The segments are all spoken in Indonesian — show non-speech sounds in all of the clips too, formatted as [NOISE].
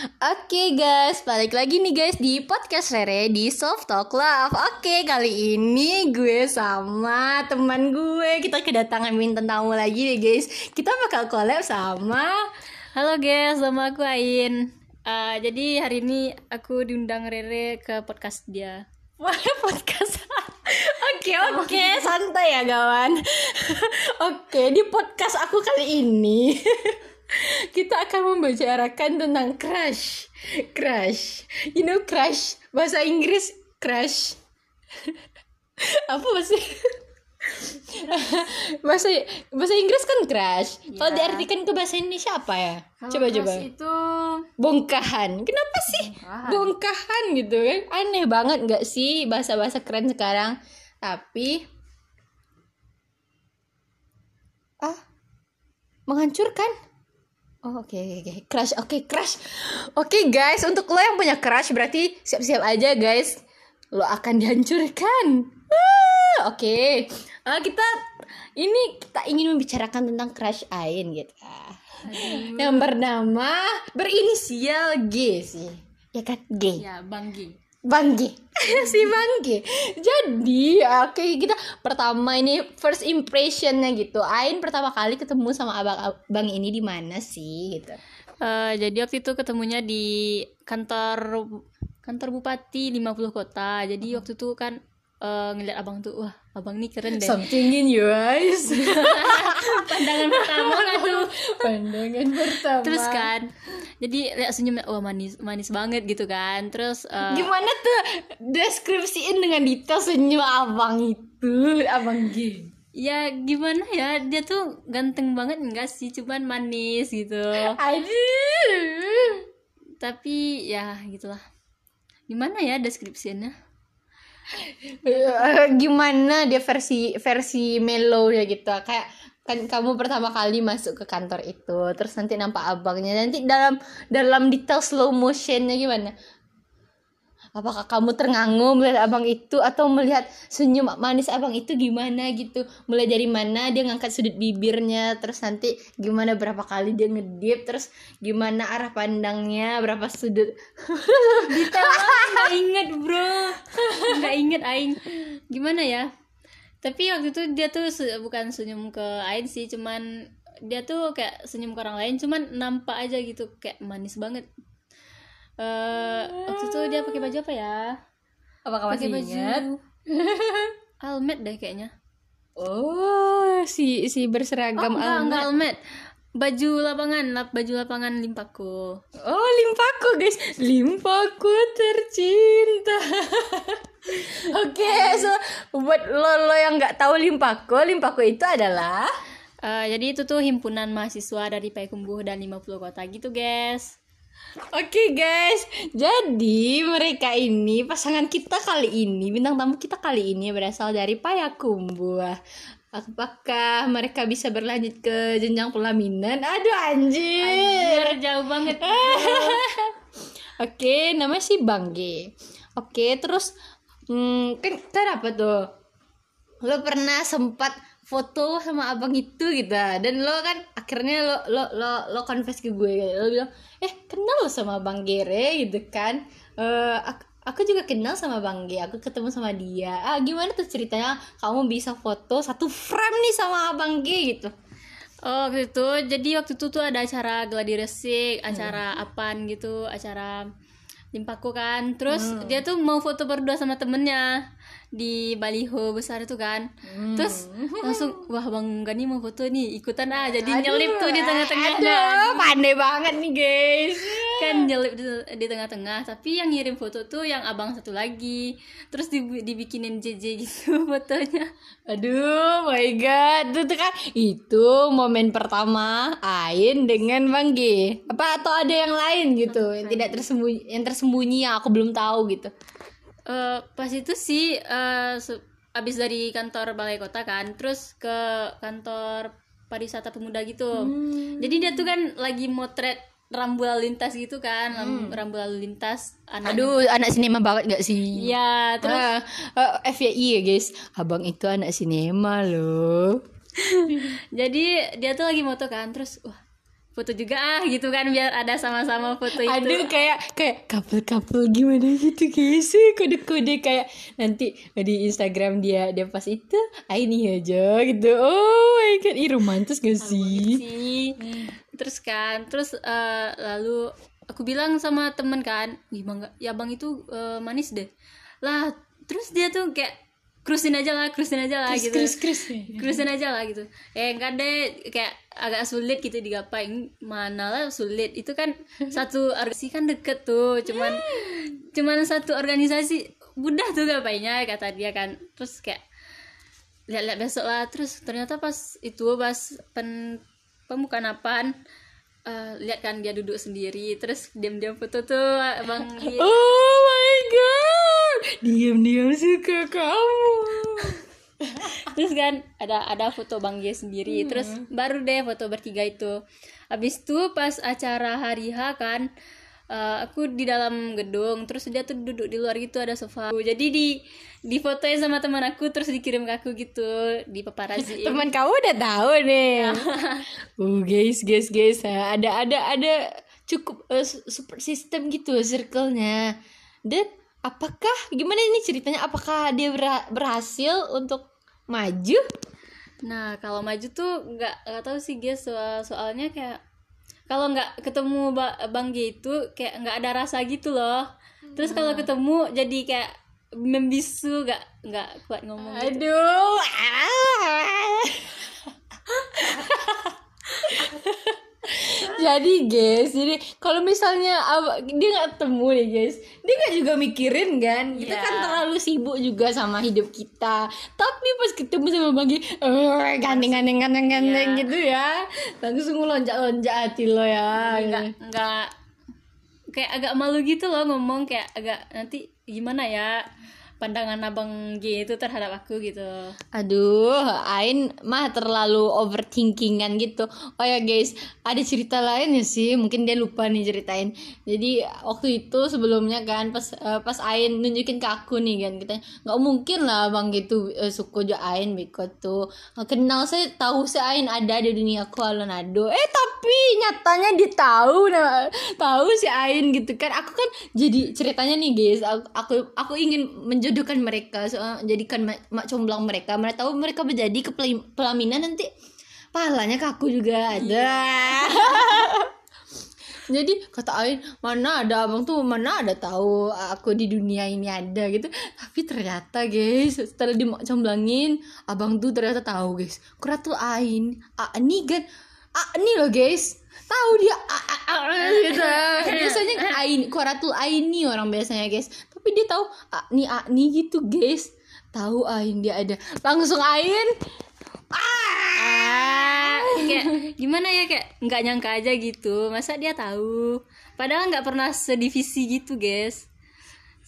Oke guys, balik lagi nih guys di podcast Rere di Soft Talk Love. Oke, kali ini gue sama teman gue. Kita kedatangan bintang tamu lagi nih guys. Kita bakal collab sama Halo guys, nama aku Ain. Uh, jadi hari ini aku diundang Rere ke podcast dia. Wah, [LAUGHS] podcast. Oke. Oke santai ya kawan. [LAUGHS] Oke di podcast aku kali ini [LAUGHS] Kita akan membicarakan tentang crush Crush You know crush Bahasa Inggris crush [LAUGHS] Apa sih [LAUGHS] bahasa bahasa Inggris kan crush. Kalau Ya. diartikan ke bahasa Indonesia apa ya? Kalau coba coba. itu Bongkahan. Kenapa sih Bongkahan. bongkahan gitu kan? Aneh banget nggak sih bahasa-bahasa keren sekarang? Tapi ah menghancurkan. Oh, oke oke oke. Crush. Oke, crush. Oke, guys, untuk lo yang punya crush berarti siap-siap aja, guys. Lo akan dihancurkan. Ah, Oke. Ah, kita ini kita ingin membicarakan tentang crush Ain gitu. Yang bernama berinisial G sih. Ya kan? G. ya. Bang G. [LAUGHS] si Bang G. Jadi, oke kita pertama ini first impressionnya gitu. Ain pertama kali ketemu sama abang-abang ini di mana sih gitu. Eh, jadi waktu itu ketemunya di kantor kantor bupati 50 kota. Jadi waktu itu kan eh, ngeliat abang tuh, wah abang nih keren deh. Something in your eyes. [LAUGHS] Pandangan pertama kan tuh. Pandangan pertama. Terus kan, jadi lihat senyumnya, wah manis manis banget gitu kan. Terus eh, Gimana tuh deskripsiin dengan detail senyum abang itu, abang G. ya gimana ya dia tuh ganteng banget enggak sih cuman manis gitu Aduh. tapi ya gitulah gimana ya deskripsinya gimana dia versi versi mellow ya gitu? Kayak kan kamu pertama kali masuk ke kantor itu terus nanti nampak abangnya. Nanti dalam dalam detail slow motionnya gimana apakah kamu ternganggu melihat abang itu atau melihat senyum manis abang itu gimana gitu? Mulai dari mana dia ngangkat sudut bibirnya terus nanti gimana berapa kali dia ngedip terus gimana arah pandangnya berapa sudut? [LAUGHS] Nggak inget bro. Nggak inget aing. Gimana ya? Tapi waktu itu dia tuh se- bukan senyum ke aing sih cuman dia tuh kayak senyum ke orang lain cuman nampak aja gitu kayak manis banget eh waktu itu dia pakai baju apa ya? Apakah pakai masih baju ingat? [LAUGHS] Almet deh kayaknya. Oh, si si berseragam oh, enggak, almet. enggak almet. Baju lapangan lap baju lapangan limpaku. Oh, limpaku guys. Limpaku tercinta. [LAUGHS] Oke, so buat lo lo yang nggak tahu limpaku, limpaku itu adalah? Eh, jadi itu tuh himpunan mahasiswa dari Payakumbuh dan 50 kota gitu guys Oke guys, jadi mereka ini pasangan kita kali ini bintang tamu kita kali ini berasal dari Payakumbuh. Apakah mereka bisa berlanjut ke jenjang pelaminan? Aduh anjir. Anjir, jauh banget [LAUGHS] Oke, nama si Bang G. Oke, terus hmm, kan kan apa tuh? Lo pernah sempat foto sama abang itu gitu. Dan lo kan akhirnya lo lo lo lo confess ke gue gitu. lo bilang eh kenal lo sama bang Gere gitu kan. Eh aku, aku juga kenal sama bang G aku ketemu sama dia. Ah gimana tuh ceritanya? Kamu bisa foto satu frame nih sama abang G gitu. Oh waktu itu. Jadi waktu itu tuh ada acara gladi resik, acara apaan gitu, acara limpaku kan. Terus dia tuh mau foto berdua sama temennya di baliho besar itu kan. Terus langsung wah Bang Gani mau foto nih, ikutan ah. Jadi nyelip tuh di tengah-tengah. aduh pandai banget nih guys Kan nyelip di, di tengah-tengah, tapi yang ngirim foto tuh yang abang satu lagi. Terus dibikinin JJ gitu [LAUGHS] fotonya. Aduh, my god, itu tuh kan itu momen pertama Ain dengan Bang G. Apa atau ada yang lain gitu yang tidak tersembunyi, yang tersembunyi yang aku belum tahu gitu. Eh pas itu sih se- abis dari kantor balai kota kan terus ke kantor pariwisata pemuda gitu. Jadi dia tuh kan lagi motret rambu lalu lintas gitu kan ram- rambu lalu lintas anak Aduh, anak sinema banget gak sih? ya terus Ah, eh, FYI ya guys, abang itu anak sinema loh. [LAUGHS] jadi dia tuh lagi moto kan terus wah foto juga ah gitu kan biar ada sama-sama foto itu. Aduh kayak kayak couple-couple gimana gitu guys kode-kode kayak nanti di Instagram dia dia pas itu ah ini aja gitu. Oh my god ih romantis gak sih? Terus kan terus eh, lalu aku bilang sama temen kan bang ya bang itu eh, manis deh. Lah terus dia tuh kayak cruisin aja lah cruisin aja lah gitu. Kris kris cruisin aja lah gitu. Eh enggak deh kayak agak sulit gitu digapain mana lah sulit. Itu kan [LAUGHS] satu organisasi kan deket tuh cuman cuman satu organisasi mudah tuh gapainnya kata dia kan. Terus kayak lihat-lihat besok lah. Terus ternyata pas itu pas pen pembukaan apaan eh, lihat kan dia duduk sendiri. Terus diam-diam foto tuh bang oh diam-diam suka kamu. [LAUGHS] Terus kan ada ada foto bang G sendiri. Terus baru deh foto bertiga itu. Habis itu pas acara hari H kan eh, aku di dalam gedung terus dia tuh duduk di luar gitu ada sofa. Jadi di di fotoin sama teman aku terus dikirim ke aku gitu di paparazzi [LAUGHS] teman kamu udah tahu nih. [LAUGHS] Uh guys guys guys. Ada ada ada cukup eh, su- support system gitu circle-nya. Dan apakah gimana ini ceritanya apakah dia berha- berhasil untuk maju Nah, kalau maju tuh nggak nggak tahu sih guys soal soalnya kayak kalau nggak ketemu ba- Bang G itu kayak nggak ada rasa gitu loh. Terus kalau ketemu jadi kayak membisu nggak nggak kuat ngomong. gitu. aduh ah. [LAUGHS] jadi guys jadi kalau misalnya dia nggak ketemu nih guys dia nggak juga mikirin kan? Kita Iya. kan terlalu sibuk juga sama hidup kita. Tapi pas ketemu sama bagi eh gandeng gandeng gandeng gandeng Iya. gitu ya. Langsung lonjak lonjak hati lo ya. Nggak nggak kayak agak malu gitu loh ngomong kayak agak nanti gimana ya pandangan abang G itu terhadap aku gitu. Aduh, Ain mah terlalu overthinkingan gitu. Oh ya guys, ada cerita lain ya sih. Mungkin dia lupa nih ceritain. Jadi waktu itu sebelumnya kan pas eh, pas Ain nunjukin ke aku nih kan kita nggak mungkin lah bang gitu uh, suku jo Ain Biko tuh Eh, kenal saya tahu si Ain ada di dunia Kualanado. Eh tapi nyatanya dia tahu nah, tahu si Ain gitu kan. Aku kan jadi ceritanya nih guys. Aku aku, aku ingin menjodohkan mereka soal jadikan mak, mak comblang mereka. Mereka tahu mereka menjadi ke pelaminan nanti pahalanya ke aku juga ada. [LAUGHS] Jadi kata Ain mana ada abang tuh mana ada tahu aku di dunia ini ada gitu. Tapi ternyata guys setelah dimacomblangin abang tuh ternyata tahu guys. Kuratul Ain, ini kan, ini loh guys. Tahu dia ah, gitu. [LAUGHS] Biasanya Ain, Kuratul Ain nih orang biasanya guys. Tapi dia tahu ah ah nih gitu guys. Tahu Ain dia ada. Langsung Ain Ah, kayak gimana ya kayak nggak nyangka aja gitu. Masa dia tahu? Padahal nggak pernah sedivisi gitu, guys.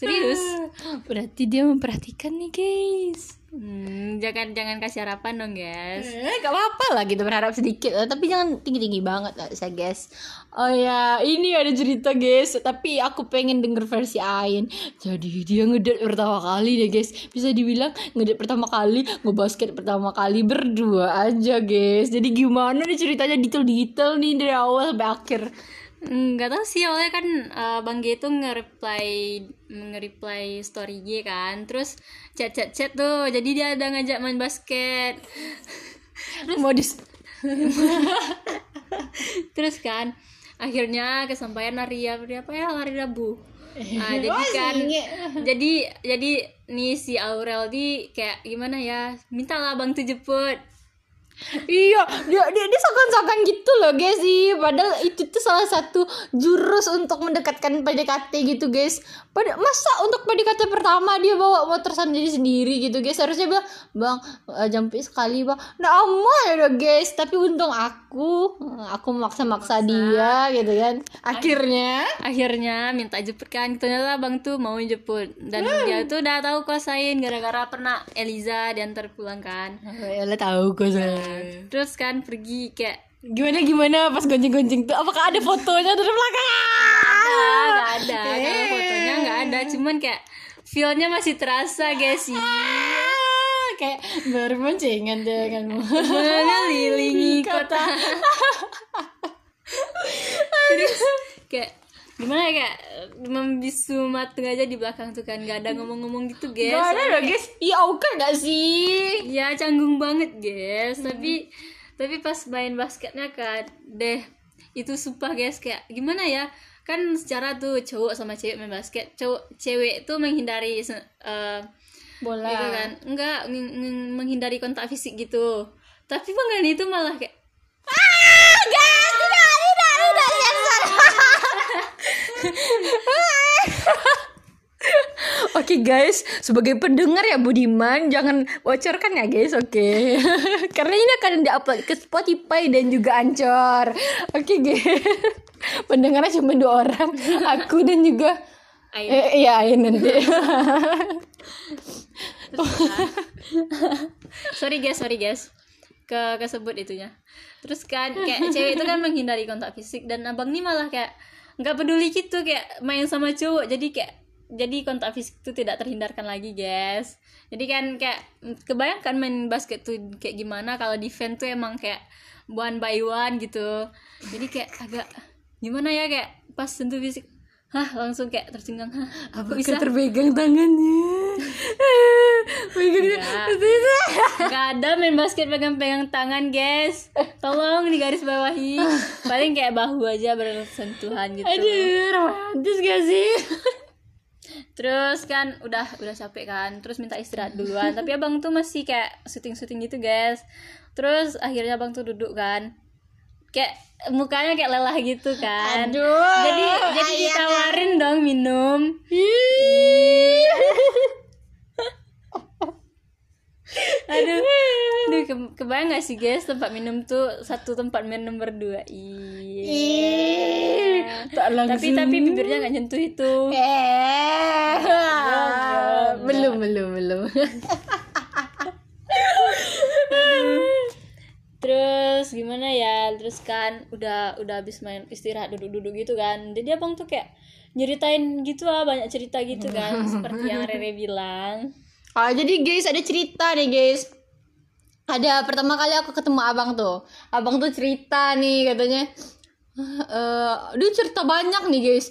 Serius. [LAUGHS] Berarti dia memperhatikan nih guys. Hmm, jangan jangan kasih harapan dong, guys. Eh, gak apa-apa lah gitu berharap sedikit lah. Tapi jangan tinggi-tinggi banget lah saya guys Oh ya ini ada cerita guys Tapi aku pengen denger versi Ain Jadi dia ngedate pertama kali deh guys Bisa dibilang ngedate pertama kali Ngebasket pertama kali Berdua aja guys Jadi gimana nih ceritanya detail-detail nih Dari awal sampai akhir nggak tahu sih awalnya kan eh, bang G itu nge-reply nge-reply story G kan. Terus chat chat chat tuh jadi dia ada ngajak main basket. [LAUGHS] Modis. [LAUGHS] Terus kan akhirnya kesampaian hari apa ya hari Rabu. [LAUGHS] Ah, jadi kan jadi jadi nih si Aurel di kayak gimana ya mintalah bang tuh jemput Iya, dia dia, dia sokan-sokan gitu loh guys sih. Padahal itu tuh salah satu jurus untuk mendekatkan PDKT gitu guys. Pada masa untuk PDKT pertama dia bawa motor sendiri sendiri gitu guys. Harusnya bilang, "Bang, eh, jampi sekali, Bang." Nah, aman ya udah guys. Tapi untung aku aku maksa-maksa dia gitu kan. Akhirnya akhirnya minta jemput kan ternyata bang tuh mau jemput dan dia tuh udah tahu kosain gara-gara pernah Eliza diantar pulang kan ya lah tahu kok saya. terus kan pergi kayak Gimana gimana pas gonceng-gonceng tuh? Apakah ada fotonya dari belakang? nggak ada kalau fotonya nggak ada. Cuman kayak feelnya masih terasa guys sih. Ah, kayak berboncengan dengan mengelilingi kota. [LAUGHS] Terus kayak gimana ya kayak membisu matung aja di belakang tuh kan nggak ada ngomong-ngomong gitu guys Gak ada loh guys Iya awkward gak sih? Ya canggung banget guys tapi tapi pas main basketnya kan deh itu sumpah guys kayak gimana ya? Kan secara tuh cowok sama cewek main basket cowok cewek tuh menghindari eh, Bola. gitu kan. Enggak ng- ng- menghindari kontak fisik gitu. Tapi pengen itu malah kayak Ah, guys, tidak, tidak, tidak, sensor. [LAUGHS] Oke guys, sebagai pendengar ya Budiman, jangan bocorkan ya guys, oke? [LAUGHS] Karena ini akan diupload ke Spotify dan juga Anchor. Oke guys, [LAUGHS] pendengarnya cuma dua orang, aku dan juga Ayo. Eh, iya, Ain nanti. sorry guys sorry guys ke kesebut itunya terus kan kayak cewek itu kan menghindari kontak fisik dan abang nih malah kayak nggak peduli gitu kayak main sama cowok jadi kayak jadi kontak fisik itu tidak terhindarkan lagi guys. Jadi kan kayak kebayangkan main basket tuh kayak gimana kalau defense tuh emang kayak one by one gitu. Jadi kayak agak gimana ya kayak pas sentuh fisik hah langsung kayak tercenggang hah Apakah bisa? terpegang tangannya? [LAUGHS] Pegang Enggak. Gak ada main basket pegang-pegang tangan guys. Tolong di garis bawahi Paling kayak bahu aja bersentuhan gitu. Aduh, romantis gak sih? [LAUGHS] Terus kan udah udah capek kan. Terus minta istirahat duluan. Tapi abang tuh masih kayak syuting-syuting gitu guys. Terus akhirnya abang tuh duduk kan Kayak mukanya kayak lelah gitu kan Aduh, Jadi jadi ayah. ditawarin dong minum Aduh, aduh ke kebayang gak sih guys tempat minum tuh satu tempat minum berdua. Iya. Ih, tak langsung. Tapi tapi bibirnya nggak nyentuh itu. Eh, belum belum belum. [LAUGHS] gimana ya? Terus kan udah udah habis main istirahat duduk-duduk gitu kan. Jadi abang tuh kayak nyeritain gitu lah banyak cerita gitu kan [LAUGHS] seperti yang Rere bilang. Ah, jadi guys ada cerita nih guys. Ada pertama kali aku ketemu abang tuh. Abang tuh cerita nih katanya. eh dia cerita banyak nih guys.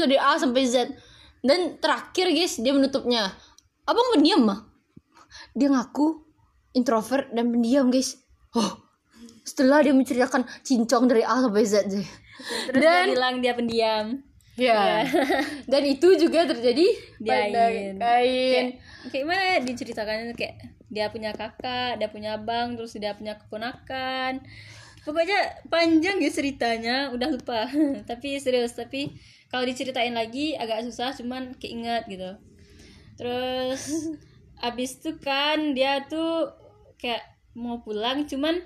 Dari A sampai Z. Dan terakhir guys dia menutupnya. Abang pendiam mah. Dia ngaku introvert dan pendiam guys. Oh, setelah dia menceritakan cincong dari A sampai Z. Terus dia bilang dia pendiam. Ya. [LAUGHS] Dan itu juga terjadi Di pada Ain. kain. kayak gimana ya diceritakannya kayak dia punya kakak, dia punya abang, terus dia punya keponakan. Pokoknya panjang ya ceritanya, udah lupa. [LAUGHS] tapi serius, tapi kalau diceritain lagi agak susah, cuman keinget gitu. Terus [LAUGHS] abis itu kan dia tuh kayak mau pulang, cuman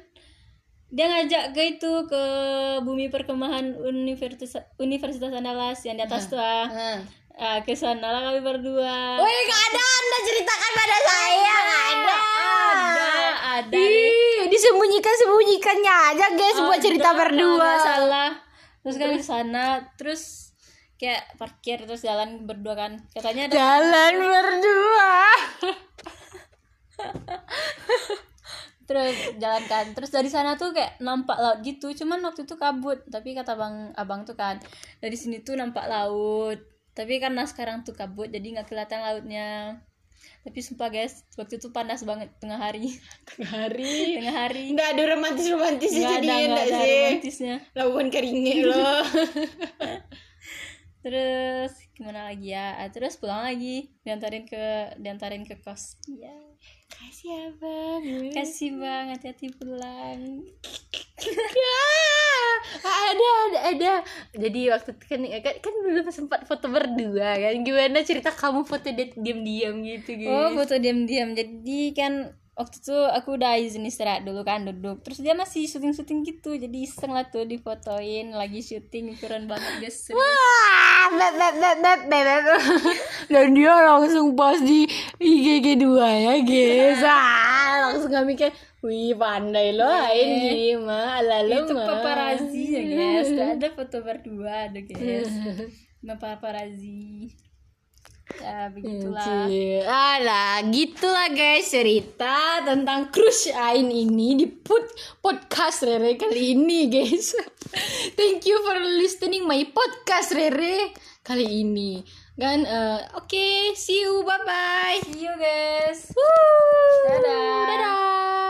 dia ngajak ke itu ke bumi perkemahan Universitas Universitas Andalas yang di atas tuh ah. Ah, ke sana lah kami berdua. Woi, gak ada Anda ceritakan pada saya, gak ada. Ada, ada. Ih, disembunyikan-sembunyikannya aja guys buat cerita Ada, berdua. nggak salah. Terus kan ke sana, terus kayak parkir terus jalan berdua kan. Katanya ada Jalan berdua. [LAUGHS] terus jalan kan. Terus dari sana tuh kayak nampak laut gitu. Cuman waktu itu kabut. Tapi kata bang abang tuh kan dari sini tuh nampak laut. Tapi karena sekarang tuh kabut jadi nggak kelihatan lautnya. Tapi sumpah guys, waktu itu panas banget tengah hari. [LAUGHS] Tengah hari. tengah hari. Nggak ada romantis-romantisnya Nggak ada, jadinya nggak enggak ada sih? romantisnya. Labuan keringnya loh. [LAUGHS] Terus gimana lagi ya? Ah, Terus pulang lagi, diantarin ke diantarin ke kos. Iya. Kasih abang. Kasih bang, hati-hati pulang. Ah, ada ada ada jadi waktu itu kan kan, kan belum sempat foto berdua kan gimana cerita kamu foto diam-diam gitu gitu Oh, foto diam-diam. Jadi kan waktu itu aku udah izin istirahat dulu kan duduk. Terus dia masih syuting-syuting gitu. Jadi iseng lah tuh difotoin lagi syuting keren banget guys. Wah, beb, beb, beb, beb, beb. Dan dia langsung post di IGG 2 ya guys ah, Langsung gak mikir Wih pandai lo Ain gimana ala lo Itu mah. paparazzi ya guys. Ada foto berdua ada guys. [LAUGHS] Sama paparazzi ya begitulah. Lah gitulah guys cerita tentang crush Ain ini di put podcast Rere kali ini guys. [LAUGHS] Thank you for listening my podcast Rere kali ini. Kan uh, oke okay, see you bye bye see you guys. Woo! dadah. Dadah.